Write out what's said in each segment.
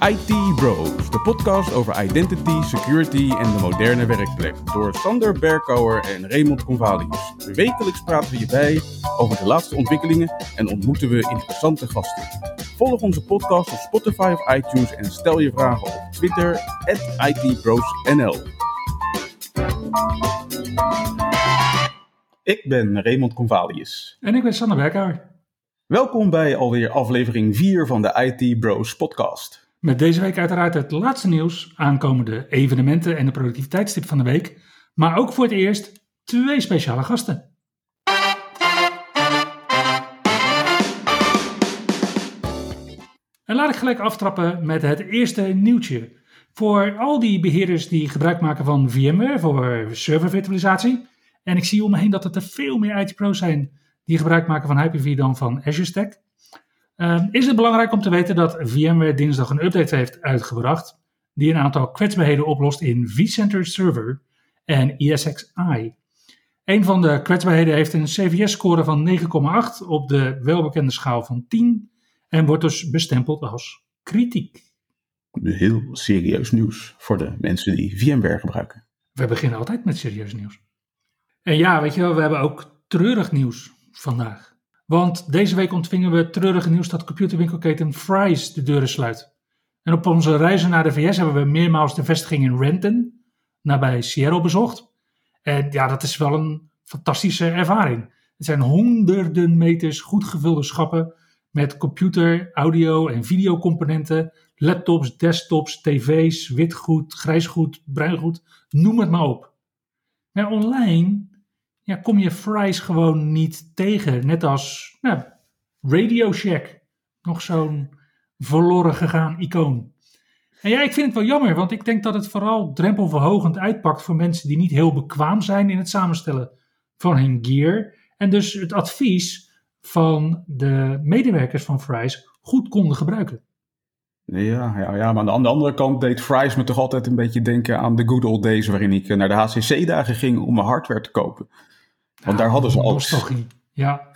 IT Bros, de podcast over identity, security en de moderne werkplek. Door Sander Berkouwer en Raymond Convalius. Wekelijks praten we je bij over de laatste ontwikkelingen en ontmoeten we interessante gasten. Volg onze podcast op Spotify of iTunes en stel je vragen op Twitter, ITBrosNL. Ik ben Raymond Convalius. En ik ben Sander Berkouwer. Welkom bij alweer aflevering 4 van de IT Bros podcast. Met deze week uiteraard het laatste nieuws, aankomende evenementen en de productiviteitstip van de week. Maar ook voor het eerst twee speciale gasten. En laat ik gelijk aftrappen met het eerste nieuwtje. Voor al die beheerders die gebruik maken van VMware voor servervirtualisatie. En ik zie om me heen dat er veel meer IT-pro's zijn die gebruik maken van Hyper-V dan van Azure Stack. Um, is het belangrijk om te weten dat VMware dinsdag een update heeft uitgebracht die een aantal kwetsbaarheden oplost in vCenter Server en ESXi. Een van de kwetsbaarheden heeft een CVS-score van 9,8 op de welbekende schaal van 10 en wordt dus bestempeld als kritiek. Heel serieus nieuws voor de mensen die VMware gebruiken. We beginnen altijd met serieus nieuws. En ja, weet je wel, we hebben ook treurig nieuws vandaag. Want deze week ontvingen we het nieuws dat computerwinkelketen Fry's de deuren sluit. En op onze reizen naar de VS hebben we meermaals de vestiging in Renton, nabij Seattle, bezocht. En ja, dat is wel een fantastische ervaring. Het zijn honderden meters goed gevulde schappen met computer, audio en videocomponenten, laptops, desktops, tv's, witgoed, grijsgoed, bruingoed, noem het maar op. Maar online ja, kom je Fry's gewoon niet tegen. Net als nou, Radio Shack. Nog zo'n verloren gegaan icoon. En ja, ik vind het wel jammer, want ik denk dat het vooral drempelverhogend uitpakt voor mensen die niet heel bekwaam zijn in het samenstellen van hun gear. En dus het advies van de medewerkers van Fry's goed konden gebruiken. Ja, ja, ja, maar aan de andere kant deed Fry's me toch altijd een beetje denken aan de good old days waarin ik naar de HCC-dagen ging om mijn hardware te kopen. Want daar hadden ze alles. Nostalgie, ja.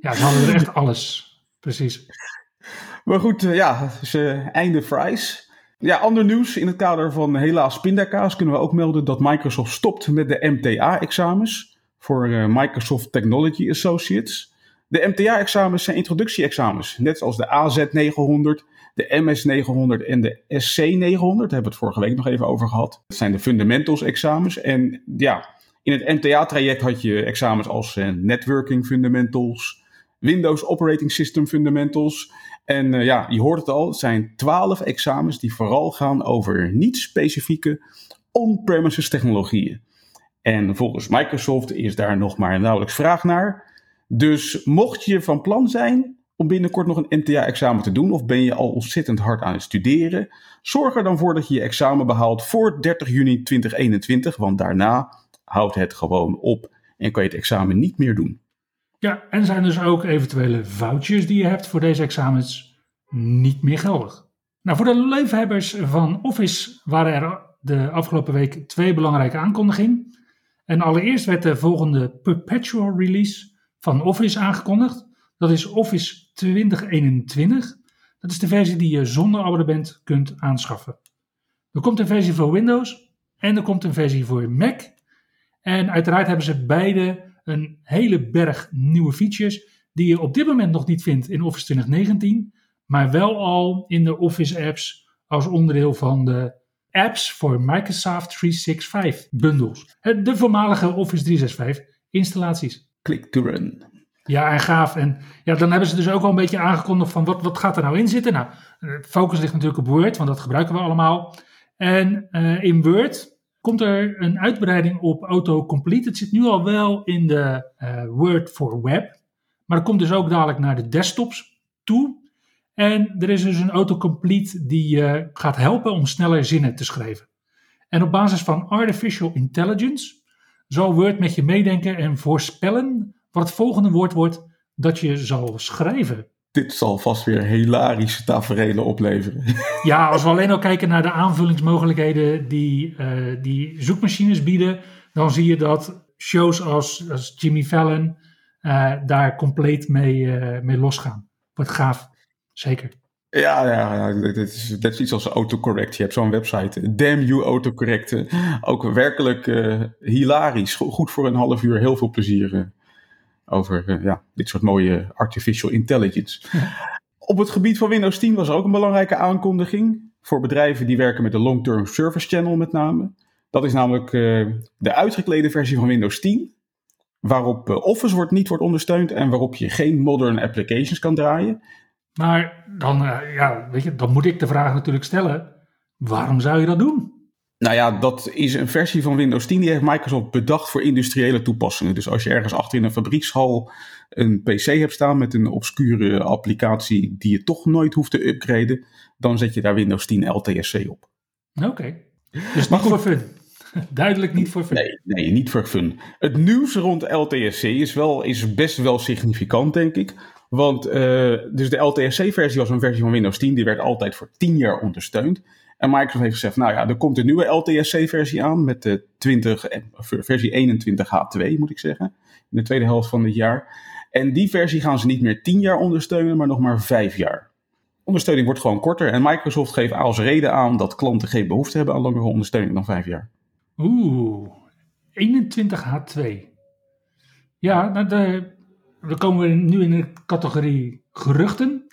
Ja, ze hadden er echt alles. Precies. Maar goed, uh, ja, dus, uh, einde fries. Ja, ander nieuws. In het kader van helaas pindakaas kunnen we ook melden dat Microsoft stopt met de MTA-examens voor uh, Microsoft Technology Associates. De MTA-examens zijn introductie-examens, net als de AZ900, de MS900 en de SC900. Daar hebben we het vorige week nog even over gehad. Dat zijn de fundamentals-examens. En ja, in het MTA-traject had je examens als uh, Networking Fundamentals, Windows Operating System Fundamentals. En uh, ja, je hoort het al, het zijn twaalf examens die vooral gaan over niet-specifieke on-premises technologieën. En volgens Microsoft is daar nog maar nauwelijks vraag naar. Dus mocht je van plan zijn om binnenkort nog een MTA-examen te doen, of ben je al ontzettend hard aan het studeren, zorg er dan voor dat je je examen behaalt voor 30 juni 2021, want daarna houdt het gewoon op en kan je het examen niet meer doen. Ja, en zijn dus ook eventuele vouchers die je hebt voor deze examens niet meer geldig. Nou, voor de liefhebbers van Office waren er de afgelopen week twee belangrijke aankondigingen. En allereerst werd de volgende perpetual release van Office aangekondigd. Dat is Office 2021. Dat is de versie die je zonder abonnement kunt aanschaffen. Er komt een versie voor Windows en er komt een versie voor Mac en uiteraard hebben ze beide een hele berg nieuwe features die je op dit moment nog niet vindt in Office 2019, maar wel al in de Office apps als onderdeel van de apps voor Microsoft 365 bundles. De voormalige Office 365 installaties. Click to run. Ja, en gaaf. En ja, dan hebben ze dus ook al een beetje aangekondigd van wat, wat gaat er nou in zitten. Nou, focus ligt natuurlijk op Word, want dat gebruiken we allemaal. En uh, in Word komt er een uitbreiding op autocomplete. Het zit nu al wel in de uh, Word for Web, maar het komt dus ook dadelijk naar de desktops toe. En er is dus een autocomplete die uh, gaat helpen om sneller zinnen te schrijven. En op basis van artificial intelligence zal Word met je meedenken en voorspellen wat het volgende woord wordt dat je zal schrijven dit zal vast weer hilarische tafereelen opleveren. Ja, als we alleen al kijken naar de aanvullingsmogelijkheden die, uh, die zoekmachines bieden, dan zie je dat shows als, als Jimmy Fallon uh, daar compleet mee, uh, mee losgaan. Wat gaaf, zeker. Ja, ja, dit is, dat is iets als autocorrect. Je hebt zo'n website, Damn You Autocorrect. Ook werkelijk hilarisch. Goed voor een half uur, heel veel plezier over uh, ja, dit soort mooie artificial intelligence. Op het gebied van Windows 10 was er ook een belangrijke aankondiging. Voor bedrijven die werken met de Long Term Service Channel met name. Dat is namelijk de uitgeklede versie van Windows 10 waarop Office wordt, niet wordt ondersteund en waarop je geen modern applications kan draaien. Maar dan, uh, ja, weet je, dan moet ik de vraag natuurlijk stellen: waarom zou je dat doen? Nou ja, dat is een versie van Windows 10 die heeft Microsoft bedacht voor industriële toepassingen. Dus als je ergens achter in een fabriekshal een PC hebt staan met een obscure applicatie die je toch nooit hoeft te upgraden, dan zet je daar Windows 10 LTSC op. Oké. Dus niet voor fun. Duidelijk niet voor fun. Nee, nee, niet voor fun. Het nieuws rond LTSC is, wel, is best wel significant, denk ik. Want uh, dus de LTSC-versie was een versie van Windows 10, die werd altijd voor 10 jaar ondersteund. En Microsoft heeft gezegd, nou ja, er komt een nieuwe LTSC-versie aan met de 20, eh, versie 21H2 moet ik zeggen, in de tweede helft van dit jaar. En die versie gaan ze niet meer 10 jaar ondersteunen, maar nog maar 5 jaar. Ondersteuning wordt gewoon korter en Microsoft geeft als reden aan dat klanten geen behoefte hebben aan langere ondersteuning dan 5 jaar. Oeh, 21H2. Ja, nou de, dan komen we nu in de categorie geruchten.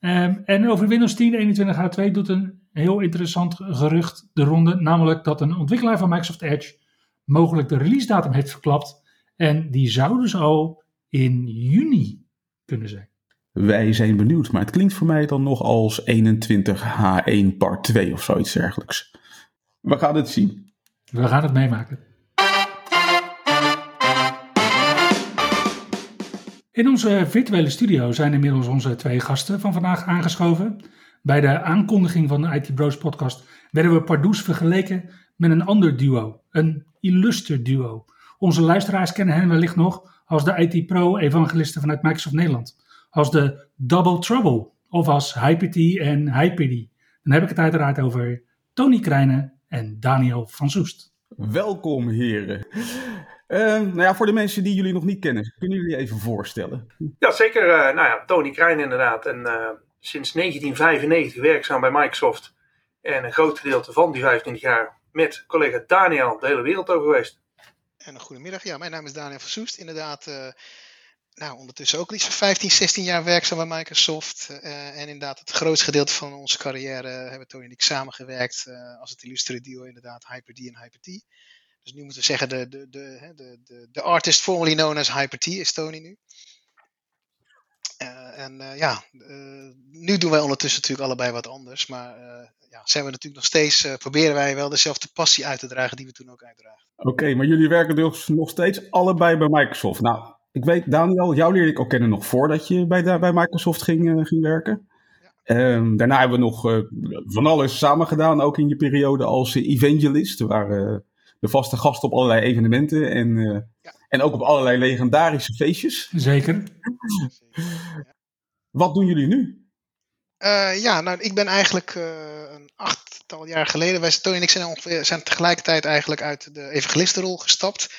Um, en over Windows 10 21H2 doet een heel interessant gerucht de ronde. Namelijk dat een ontwikkelaar van Microsoft Edge mogelijk de release datum heeft verklapt. En die zou dus al in juni kunnen zijn. Wij zijn benieuwd, maar het klinkt voor mij dan nog als 21H1 part 2 of zoiets dergelijks. We gaan het zien. We gaan het meemaken. In onze virtuele studio zijn inmiddels onze twee gasten van vandaag aangeschoven. Bij de aankondiging van de IT Bros podcast werden we pardoes vergeleken met een ander duo, een illuster duo. Onze luisteraars kennen hen wellicht nog als de IT Pro evangelisten vanuit Microsoft Nederland. Als de Double Trouble of als Hyper-T en Hyper-D. Dan heb ik het uiteraard over Tony Krijnen en Daniel van Soest. Welkom heren. Uh, nou ja, voor de mensen die jullie nog niet kennen, kunnen jullie even voorstellen? Ja, zeker. Uh, nou ja, Tony Krijn inderdaad. En uh, sinds 1995 werkzaam bij Microsoft. En een groot gedeelte van die 25 jaar met collega Daniel de hele wereld over geweest. En een goedemiddag. Ja, mijn naam is Daniel van Soest. Inderdaad, nou, ondertussen ook iets van 15, 16 jaar werkzaam bij Microsoft. en inderdaad, het grootste gedeelte van onze carrière hebben Tony en ik samengewerkt. als het illustre duo inderdaad, Hyper-D en Hyper-T. Dus nu moeten we zeggen de, de, de, de, de, de artist formerly known as Hyper-T is Tony nu. Uh, en uh, ja, uh, nu doen wij ondertussen natuurlijk allebei wat anders. Maar ja, zijn we natuurlijk nog steeds, proberen wij wel dezelfde passie uit te dragen die we toen ook uitdragen. Oké, maar jullie werken dus nog steeds allebei bij Microsoft. Nou, ik weet, Daniel, jou leerde ik ook kennen nog voordat je bij, bij Microsoft ging, ging werken. Um, daarna hebben we nog van alles samen gedaan, ook in je periode als evangelist. Waar de vaste gast op allerlei evenementen en, ja. En ook op allerlei legendarische feestjes. Zeker. Wat doen jullie nu? Uh, ja, nou, ik ben eigenlijk uh, een achttal jaar geleden, wij Tony en ik zijn, ongeveer, zijn tegelijkertijd eigenlijk uit de evangelistenrol gestapt.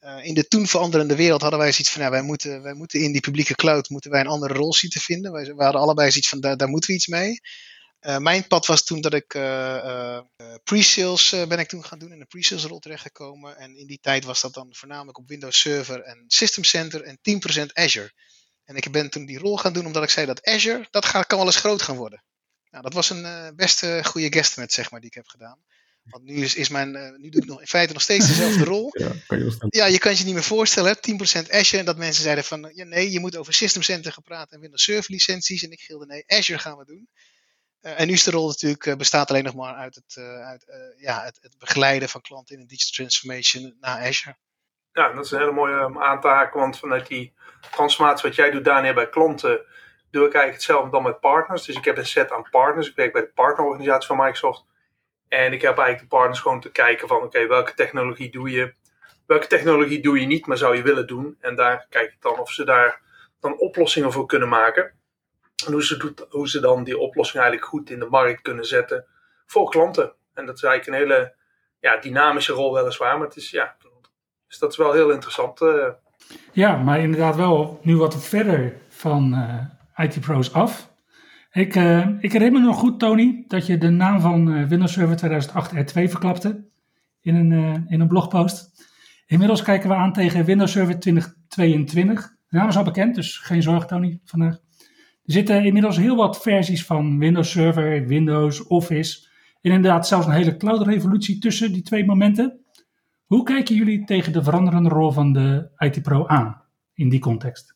Uh, in de toen veranderende wereld hadden wij zoiets van, ja, wij moeten, wij moeten in die publieke cloud moeten wij een andere rol zien te vinden. Wij, wij hadden allebei zoiets van, daar, daar moeten we iets mee. Uh, mijn pad was toen dat ik uh, uh, pre-sales ben ik toen gaan doen in een pre-sales rol terechtgekomen. En in die tijd was dat dan voornamelijk op Windows Server en System Center en 10% Azure. En ik ben toen die rol gaan doen omdat ik zei dat Azure, dat gaat, kan wel eens groot gaan worden. Nou, dat was een best goede guesstimate, zeg maar, die ik heb gedaan. Want nu, is, is mijn, nu doe ik nog, in feite nog steeds dezelfde rol. Ja, kan je, ja, je kan je niet meer voorstellen, 10% Azure. En dat mensen zeiden van, ja, nee, je moet over System Center gaan praten en Windows Server licenties. En ik gilde, nee, Azure gaan we doen. Uh, en nu is de rol natuurlijk uh, bestaat alleen nog maar uit, het, uh, uit ja, het, het, begeleiden van klanten in een digital transformation naar Azure. Ja, dat is een hele mooie um, aan te haken, want vanuit die transformatie wat jij doet, Daniel, bij klanten, doe ik eigenlijk hetzelfde dan met partners. Dus ik heb een set aan partners. Ik werk bij de partnerorganisatie van Microsoft. En ik heb eigenlijk de partners gewoon te kijken van, oké, welke technologie doe je? Welke technologie doe je niet, maar zou je willen doen? En daar kijk ik dan of ze daar dan oplossingen voor kunnen maken. En hoe ze, doet, dan die oplossing eigenlijk goed in de markt kunnen zetten voor klanten. En dat is eigenlijk een hele ja, dynamische rol weliswaar, maar het is, ja, dus dat is wel heel interessant. Uh. Ja, maar inderdaad wel nu wat verder van uh, IT Pros af. Ik, uh, ik herinner me nog goed, Tony, dat je de naam van Windows Server 2008 R2 verklapte in een, in een blogpost. Inmiddels kijken we aan tegen Windows Server 2022. De naam is al bekend, dus geen zorg, Tony, vandaag. Er zitten inmiddels heel wat versies van Windows Server, Windows, Office. En inderdaad zelfs een hele cloud-revolutie tussen die twee momenten. Hoe kijken jullie tegen de veranderende rol van de IT Pro aan in die context?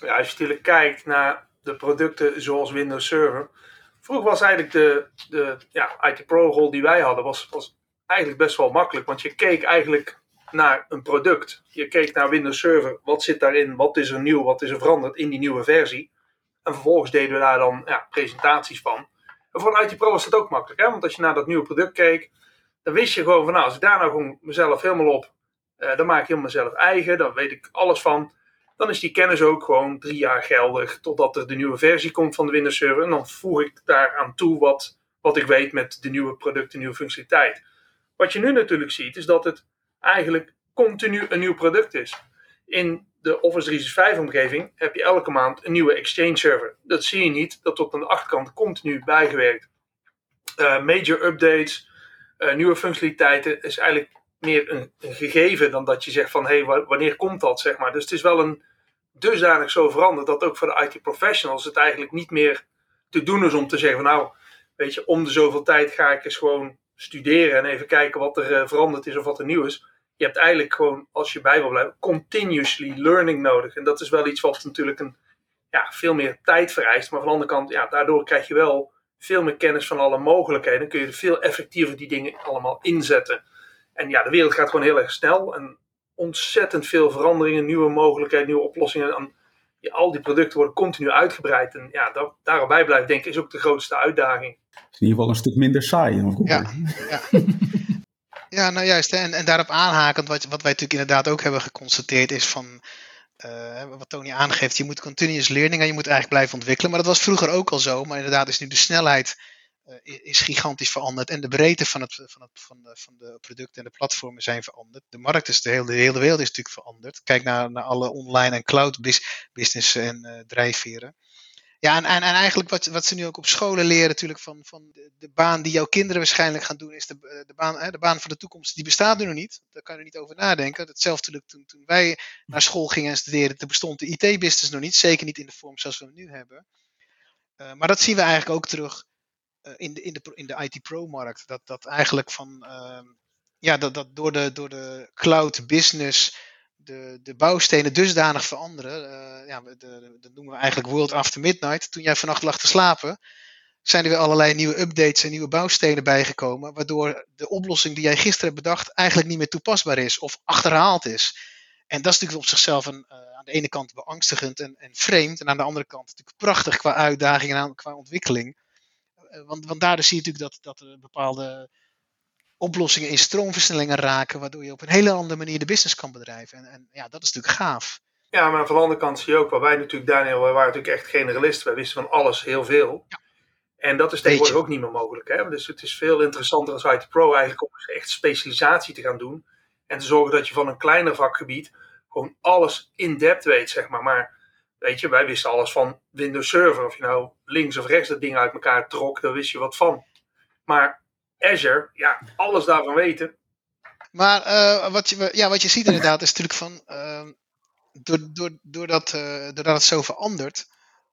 Ja, als je natuurlijk kijkt naar de producten zoals Windows Server. Vroeger was eigenlijk de, de ja, IT Pro rol die wij hadden, was, was eigenlijk best wel makkelijk. Want je keek eigenlijk naar een product. Je keek naar Windows Server, wat zit daarin, wat is er nieuw, wat is er veranderd in die nieuwe versie. En vervolgens deden we daar dan ja, presentaties van. En voor een IT Pro was dat ook makkelijk, hè? want als je naar dat nieuwe product keek, dan wist je gewoon van nou, als ik daar nou gewoon mezelf helemaal op, uh, dan maak ik helemaal mezelf eigen, dan weet ik alles van. Dan is die kennis ook gewoon drie jaar geldig totdat er de nieuwe versie komt van de Windows Server. En dan voeg ik daaraan toe wat, wat ik weet met de nieuwe producten, nieuwe functionaliteit. Wat je nu natuurlijk ziet, is dat het eigenlijk continu een nieuw product is. In de Office 365 omgeving heb je elke maand een nieuwe Exchange server. Dat zie je niet, dat wordt aan de achterkant continu bijgewerkt. Uh, major updates, uh, nieuwe functionaliteiten is eigenlijk meer een, een, gegeven dan dat je zegt van hé, hey, wanneer komt dat zeg maar. Dus het is wel een dusdanig zo veranderd dat ook voor de IT professionals het eigenlijk niet meer te doen is om te zeggen van nou, weet je, om de zoveel tijd ga ik eens gewoon studeren en even kijken wat er uh, veranderd is of wat er nieuw is. Je hebt eigenlijk gewoon, als je bij wil blijven, continuously learning nodig. En dat is wel iets wat natuurlijk een, ja, veel meer tijd vereist. Maar van de andere kant, ja, daardoor krijg je wel veel meer kennis van alle mogelijkheden. Dan kun je veel effectiever die dingen allemaal inzetten. En ja, de wereld gaat gewoon heel erg snel. En ontzettend veel veranderingen, nieuwe mogelijkheden, nieuwe oplossingen. En ja, al die producten worden continu uitgebreid. En ja, daar, daarbij blijven denken is ook de grootste uitdaging. Het is in ieder geval een stuk minder saai Ja, ja. ja, nou juist. En, en daarop aanhakend, wat, wat wij natuurlijk inderdaad ook hebben geconstateerd, is van. Uh, wat Tony aangeeft, je moet continuous learning en je moet eigenlijk blijven ontwikkelen. Maar dat was vroeger ook al zo. Maar inderdaad is nu de snelheid uh, is gigantisch veranderd. En de breedte van, het, van, het, van, de, van de producten en de platformen zijn veranderd. De markt is, de hele, de hele wereld is natuurlijk veranderd. Kijk naar, naar alle online en cloud business en uh, drijfveren. Ja, en, en, en, eigenlijk wat, wat ze nu ook op scholen leren, natuurlijk van, van de, de baan die jouw kinderen waarschijnlijk gaan doen, is de, de, baan, hè, de baan van de toekomst. Die bestaat nu nog niet. Daar kan je er niet over nadenken. Hetzelfde toen, toen wij naar school gingen en studeerden, toen bestond de IT-business nog niet. Zeker niet in de vorm zoals we nu hebben. Uh, maar dat zien we eigenlijk ook terug uh, in, de, in, de, in de IT Pro-markt. Dat, dat eigenlijk van, uh, ja, dat, dat door de, door de cloud business de, de bouwstenen dusdanig veranderen. Uh, ja, de, dat noemen we eigenlijk World After Midnight. Toen jij vannacht lag te slapen, zijn er weer allerlei nieuwe updates en nieuwe bouwstenen bijgekomen. Waardoor de oplossing die jij gisteren hebt bedacht eigenlijk niet meer toepasbaar is of achterhaald is. En dat is natuurlijk op zichzelf een, uh, aan de ene kant beangstigend en, en vreemd. En aan de andere kant natuurlijk prachtig qua uitdaging en qua ontwikkeling. Uh, want, want daardoor zie je natuurlijk dat, dat er bepaalde oplossingen in stroomversnellingen raken, waardoor je op een hele andere manier de business kan bedrijven. En, en ja, dat is natuurlijk gaaf. Ja, maar van de andere kant zie je ook, waar wij natuurlijk, Daniel, wij waren natuurlijk echt generalisten. Wij wisten van alles heel veel. Ja. En dat is tegenwoordig ook niet meer mogelijk. Hè? Dus het is veel interessanter als IT Pro eigenlijk om echt specialisatie te gaan doen. En te zorgen dat je van een kleiner vakgebied gewoon alles in depth weet, zeg maar. Maar weet je, wij wisten alles van Windows Server. Of je nou links of rechts dat ding uit elkaar trok, daar wist je wat van. Maar Azure, ja, alles daarvan weten. Maar uh, wat, je, ja, wat je ziet inderdaad is natuurlijk van, uh, door, door, doordat, uh, doordat het zo verandert,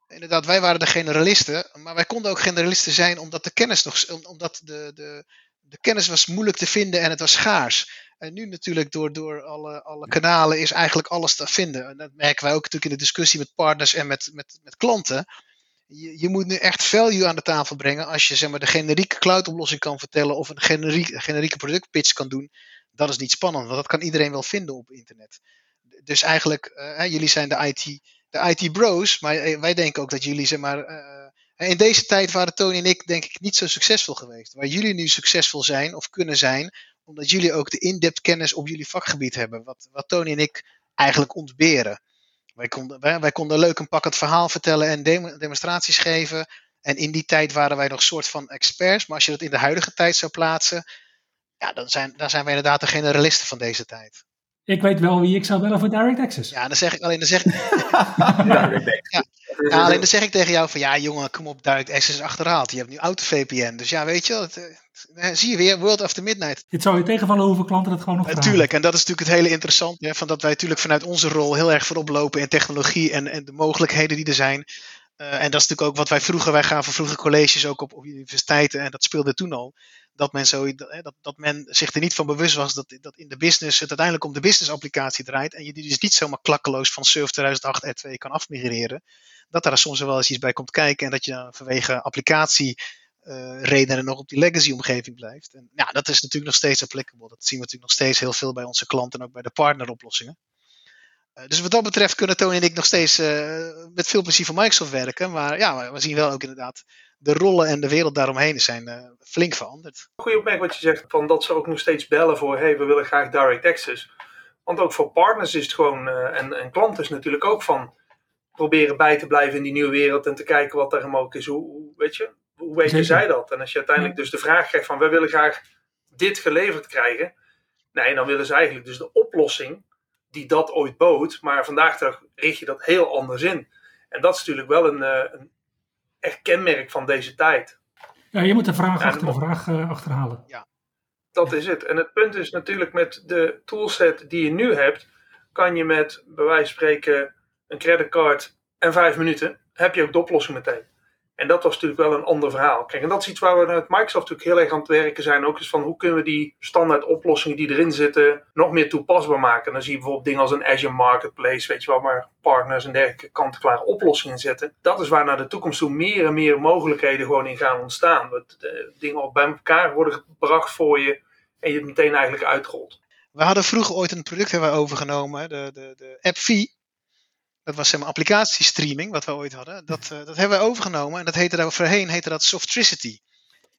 inderdaad, wij waren de generalisten, maar wij konden ook generalisten zijn omdat de kennis nog, omdat de, de, de kennis was moeilijk te vinden en het was schaars. En nu natuurlijk door, door alle, alle kanalen is eigenlijk alles te vinden. En dat merken wij ook natuurlijk in de discussie met partners en met, met, met klanten je, je, moet nu echt value aan de tafel brengen als je zeg maar, de generieke cloud-oplossing kan vertellen of een generieke, generieke productpitch kan doen. Dat is niet spannend, want dat kan iedereen wel vinden op internet. Dus eigenlijk, uh, jullie zijn de IT, de IT bros, maar eh, wij denken ook dat jullie, zeg maar, uh, in deze tijd waren Tony en ik denk ik niet zo succesvol geweest. Waar jullie nu succesvol zijn of kunnen zijn, omdat jullie ook de in-depth kennis op jullie vakgebied hebben. Wat, wat Tony en ik eigenlijk ontberen. Wij konden, wij, konden leuk een pakkend verhaal vertellen en demonstraties geven. En in die tijd waren wij nog soort van experts. Maar als je dat in de huidige tijd zou plaatsen, ja, dan zijn, dan zijn wij inderdaad de generalisten van deze tijd. Ik weet wel wie ik zou bellen voor Direct Access. Ja, dan zeg ik alleen, dan zeg ik, ja, alleen dan zeg ik tegen jou van ja jongen, kom op, Direct Access is achterhaald. Je hebt nu auto VPN. Dus ja, weet je, dat, eh, zie je weer, World After Midnight. Dit zou je tegenvallen hoeveel klanten dat gewoon nog vragen. Natuurlijk, en dat is natuurlijk het hele interessante. Hè, van dat wij natuurlijk vanuit onze rol heel erg voorop lopen in technologie en, en de mogelijkheden die er zijn. Eh, en dat is natuurlijk ook wat wij vroeger, wij gaven vroeger colleges ook op, op universiteiten en dat speelde toen al. Dat men, zo, dat, dat men zich er niet van bewust was dat, dat in de business het uiteindelijk om de business applicatie draait. En je die dus niet zomaar klakkeloos van Surf 2008 R2 kan afmigreren. Dat daar soms wel eens iets bij komt kijken en dat je vanwege applicatie uh, redenen nog op die legacy omgeving blijft. En ja, dat is natuurlijk nog steeds applicable. Dat zien we natuurlijk nog steeds heel veel bij onze klanten en ook bij de partneroplossingen. Uh, dus wat dat betreft kunnen Tony en ik nog steeds uh, met veel plezier voor Microsoft werken. Maar ja, we zien wel ook inderdaad de rollen en de wereld daaromheen zijn flink veranderd. Goeie opmerking wat je zegt, van dat ze ook nog steeds bellen voor hey, we willen graag direct access. Want ook voor partners is het gewoon, en, en klanten is natuurlijk ook van proberen bij te blijven in die nieuwe wereld en te kijken wat er mogelijk is. Hoe, hoe weet je, hoe weten zij dat? En als je uiteindelijk dus de vraag krijgt van wij willen graag dit geleverd krijgen. Nee, dan willen ze eigenlijk dus de oplossing die dat ooit bood. Maar vandaag de dag richt je dat heel anders in. En dat is natuurlijk wel een, uh, een echt kenmerk van deze tijd. Ja, je moet de vraag achter de vraag uh, achterhalen. Ja. Dat is het. En het punt is natuurlijk met de toolset die je nu hebt, kan je met bij wijze van spreken een creditcard en vijf minuten, heb je ook de oplossing meteen. En dat was natuurlijk wel een ander verhaal. Kijk, en dat is iets waar we met Microsoft natuurlijk heel erg aan het werken zijn. Ook eens van hoe kunnen we die standaard oplossingen die erin zitten nog meer toepasbaar maken. dan zie je bijvoorbeeld dingen als een Azure Marketplace, weet je wel, waar partners en dergelijke kant-klare oplossingen zetten. Dat is waar naar de toekomst toe meer en meer mogelijkheden gewoon in gaan ontstaan. Dat dingen al bij elkaar worden gebracht voor je en je het meteen eigenlijk uitrolt. We hadden vroeger ooit een product hebben overgenomen, de, de, de. Dat was zeg maar applicatiestreaming, wat we ooit hadden. Dat, uh, dat hebben we overgenomen en dat heette daar voorheen heette dat Softricity.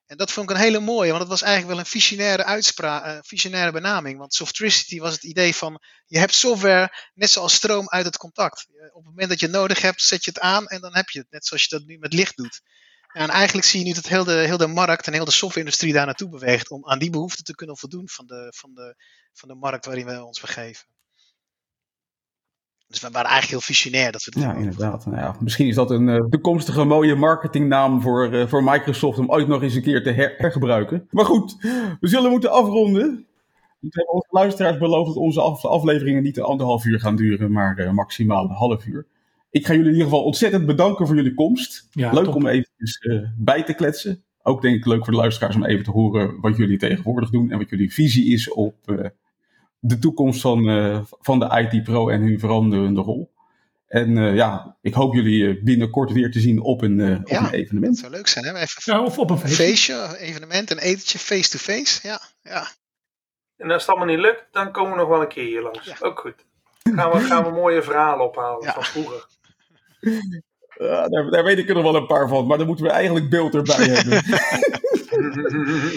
En dat vond ik een hele mooie, want het was eigenlijk wel een visionaire uitspraak, uh, visionaire benaming. Want Softricity was het idee van, je hebt software net zoals stroom uit het contact. Op het moment dat je het nodig hebt, zet je het aan en dan heb je het. Net zoals je dat nu met licht doet. En eigenlijk zie je nu dat heel de, heel de markt en heel de software-industrie daar naartoe beweegt om aan die behoeften te kunnen voldoen van de, van de, van de markt waarin we ons begeven. Dus we waren eigenlijk heel visionair dat we Ja, inderdaad. Nou ja, misschien is dat een uh, toekomstige mooie marketingnaam voor, uh, voor Microsoft om ooit nog eens een keer te her hergebruiken. Maar goed, we zullen moeten afronden. We hebben onze luisteraars beloofd dat onze af afleveringen niet een anderhalf uur gaan duren, maar uh, maximaal een half uur. Ik ga jullie in ieder geval ontzettend bedanken voor jullie komst. Ja, leuk top. om even bij te kletsen. Ook denk ik leuk voor de luisteraars om even te horen wat jullie tegenwoordig doen en wat jullie visie is op de toekomst van, uh, van de IT Pro en hun veranderende rol. En uh, ja, ik hoop jullie binnenkort weer te zien op een, uh, op ja, een evenement. Dat zou leuk zijn, hè? Even ja, of op een feestje. feestje, evenement, een etentje, face-to-face. Ja, ja. En als het allemaal niet lukt, dan komen we nog wel een keer hier langs. Ja. Ook goed. Gaan we, gaan we mooie verhalen ophalen ja. van vroeger. Uh, daar, daar, weet ik er nog wel een paar van, maar dan moeten we eigenlijk beeld erbij hebben.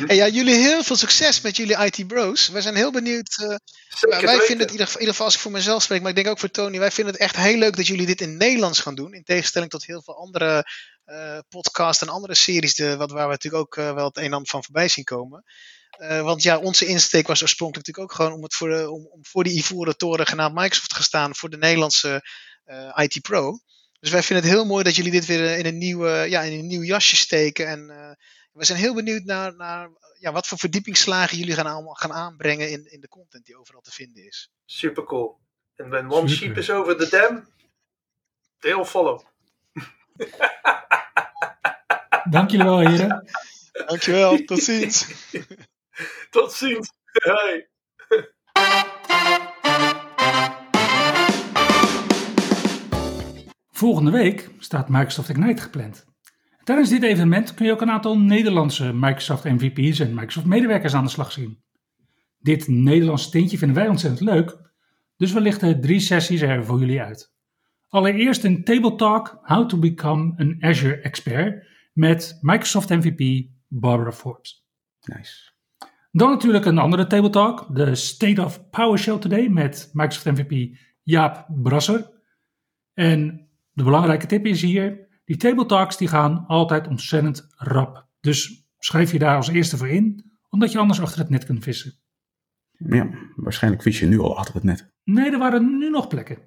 En ja, jullie heel veel succes met jullie IT Bros. Wij zijn heel benieuwd. Uh, wij weten. vinden het, in ieder, geval, als ik voor mezelf spreek, maar ik denk ook voor Tony, wij vinden het echt heel leuk dat jullie dit in Nederlands gaan doen. In tegenstelling tot heel veel andere uh, podcasts en andere series, de, wat, waar we natuurlijk ook uh, wel het een en ander van voorbij zien komen. Uh, want ja, onze insteek was oorspronkelijk natuurlijk ook gewoon om, het voor, de, om, om voor die ivoren toren genaamd Microsoft te staan voor de Nederlandse IT Pro. Dus wij vinden het heel mooi dat jullie dit weer in een nieuw, ja, in een nieuw jasje steken. En uh, we zijn heel benieuwd naar, naar ja, wat voor verdiepingsslagen jullie gaan, gaan aanbrengen in, in de content die overal te vinden is. Super cool. En when one Super. sheep is over the dam, they'll follow. Dank jullie wel, heren. Dankjewel, tot ziens. tot ziens. Hey. Volgende week staat Microsoft Ignite gepland. Tijdens dit evenement kun je ook een aantal Nederlandse Microsoft MVP's en Microsoft medewerkers aan de slag zien. Dit Nederlandse tintje vinden wij ontzettend leuk, dus we lichten drie sessies er voor jullie uit. Allereerst een table talk How to Become an Azure Expert met Microsoft MVP Barbara Forbes. Nice. Dan natuurlijk een andere table talk, de State of PowerShell Today met Microsoft MVP Jaap Brasser. En de belangrijke tip is hier, die table talks die gaan altijd ontzettend rap. Dus schrijf je daar als eerste voor in, omdat je anders achter het net kunt vissen. Ja, waarschijnlijk vis je nu al achter het net. Nee, er waren nu nog plekken.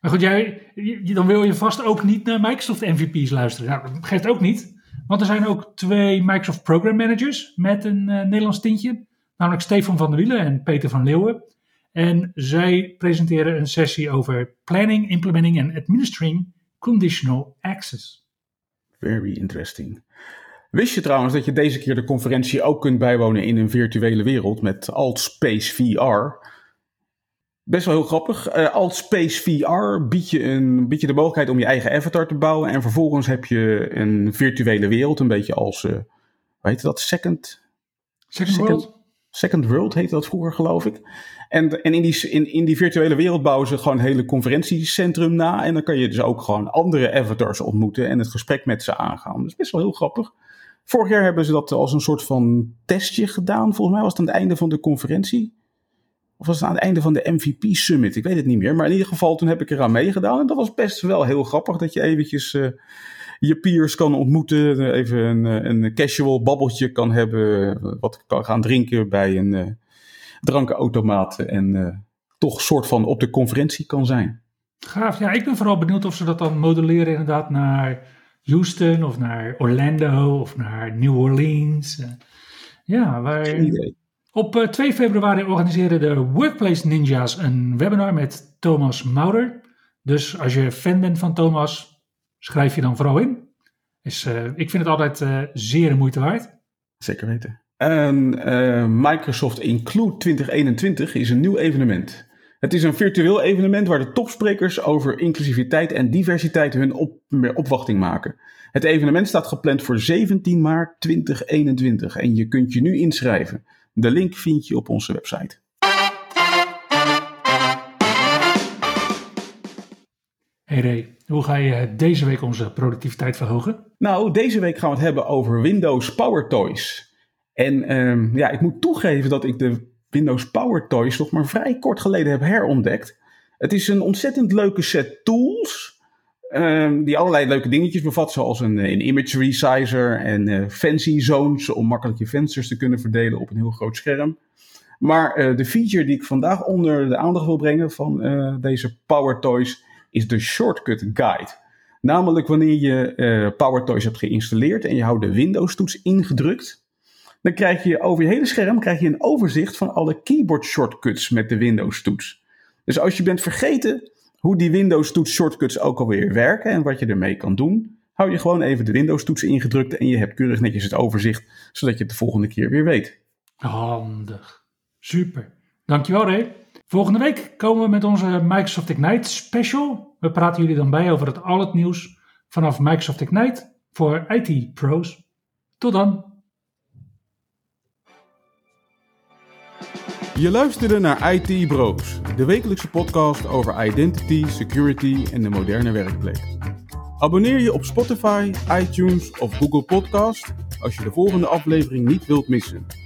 Maar goed, jij, dan wil je vast ook niet naar Microsoft MVP's luisteren. Nou, dat geeft ook niet. Want er zijn ook twee Microsoft Program Managers met een uh, Nederlands tintje. Namelijk Stefan van der Wielen en Peter van Leeuwen. En zij presenteren een sessie over planning, implementing en administering conditional access. Very interesting. Wist je trouwens dat je deze keer de conferentie ook kunt bijwonen in een virtuele wereld met Altspace VR? Best wel heel grappig. Uh, Altspace VR biedt je, een, biedt je de mogelijkheid om je eigen avatar te bouwen. En vervolgens heb je een virtuele wereld, een beetje als, uh, hoe heet dat, Second... Second, Second World? Second World heette dat vroeger, geloof ik. En, en in, die, in, in die virtuele wereld bouwen ze gewoon een hele conferentiecentrum na. En dan kan je dus ook gewoon andere avatars ontmoeten en het gesprek met ze aangaan. Dat is best wel heel grappig. Vorig jaar hebben ze dat als een soort van testje gedaan. Volgens mij was het aan het einde van de conferentie. Of was het aan het einde van de MVP Summit? Ik weet het niet meer. Maar in ieder geval, toen heb ik eraan meegedaan. En dat was best wel heel grappig. Dat je eventjes uh, je peers kan ontmoeten. Even een, een casual babbeltje kan hebben. Wat kan gaan drinken bij een uh, drankenautomaat. En uh, toch soort van op de conferentie kan zijn. Gaaf. Ja, ik ben vooral benieuwd of ze dat dan modelleren inderdaad naar Houston of naar Orlando of naar New Orleans. Ja, waar... Op 2 februari organiseren de Workplace Ninjas een webinar met Thomas Maurer. Dus als je fan bent van Thomas, schrijf je dan vooral in. Uh, ik vind het altijd uh, zeer de moeite waard. Zeker weten. En uh, Microsoft Include 2021 is een nieuw evenement. Het is een virtueel evenement waar de topsprekers over inclusiviteit en diversiteit hun op, opwachting maken. Het evenement staat gepland voor 17 maart 2021 en je kunt je nu inschrijven. De link vind je op onze website. Hey Ray, hoe ga je deze week onze productiviteit verhogen? Nou, deze week gaan we het hebben over Windows Power Toys. En um, ja, ik moet toegeven dat ik de Windows Power Toys nog maar vrij kort geleden heb herontdekt. Het is een ontzettend leuke set tools. Um, die allerlei leuke dingetjes bevat, zoals een, een image resizer en uh, fancy zones om makkelijk je vensters te kunnen verdelen op een heel groot scherm. Maar uh, de feature die ik vandaag onder de aandacht wil brengen van uh, deze Power Toys is de Shortcut Guide. Namelijk wanneer je Power Toys hebt geïnstalleerd en je houdt de Windows-toets ingedrukt, dan krijg je over je hele scherm krijg je een overzicht van alle keyboard shortcuts met de Windows-toets. Dus als je bent vergeten hoe die Windows-toets shortcuts ook alweer werken en wat je ermee kan doen, hou je gewoon even de Windows-toets ingedrukt en je hebt keurig netjes het overzicht, zodat je het de volgende keer weer weet. Handig. Super. Dankjewel Ray. Volgende week komen we met onze Microsoft Ignite special. We praten jullie dan bij over het al het nieuws vanaf Microsoft Ignite voor IT-pro's. Tot dan. Je luisterde naar IT Bros, de wekelijkse podcast over identity, security en de moderne werkplek. Abonneer je op Spotify, iTunes of Google Podcast als je de volgende aflevering niet wilt missen.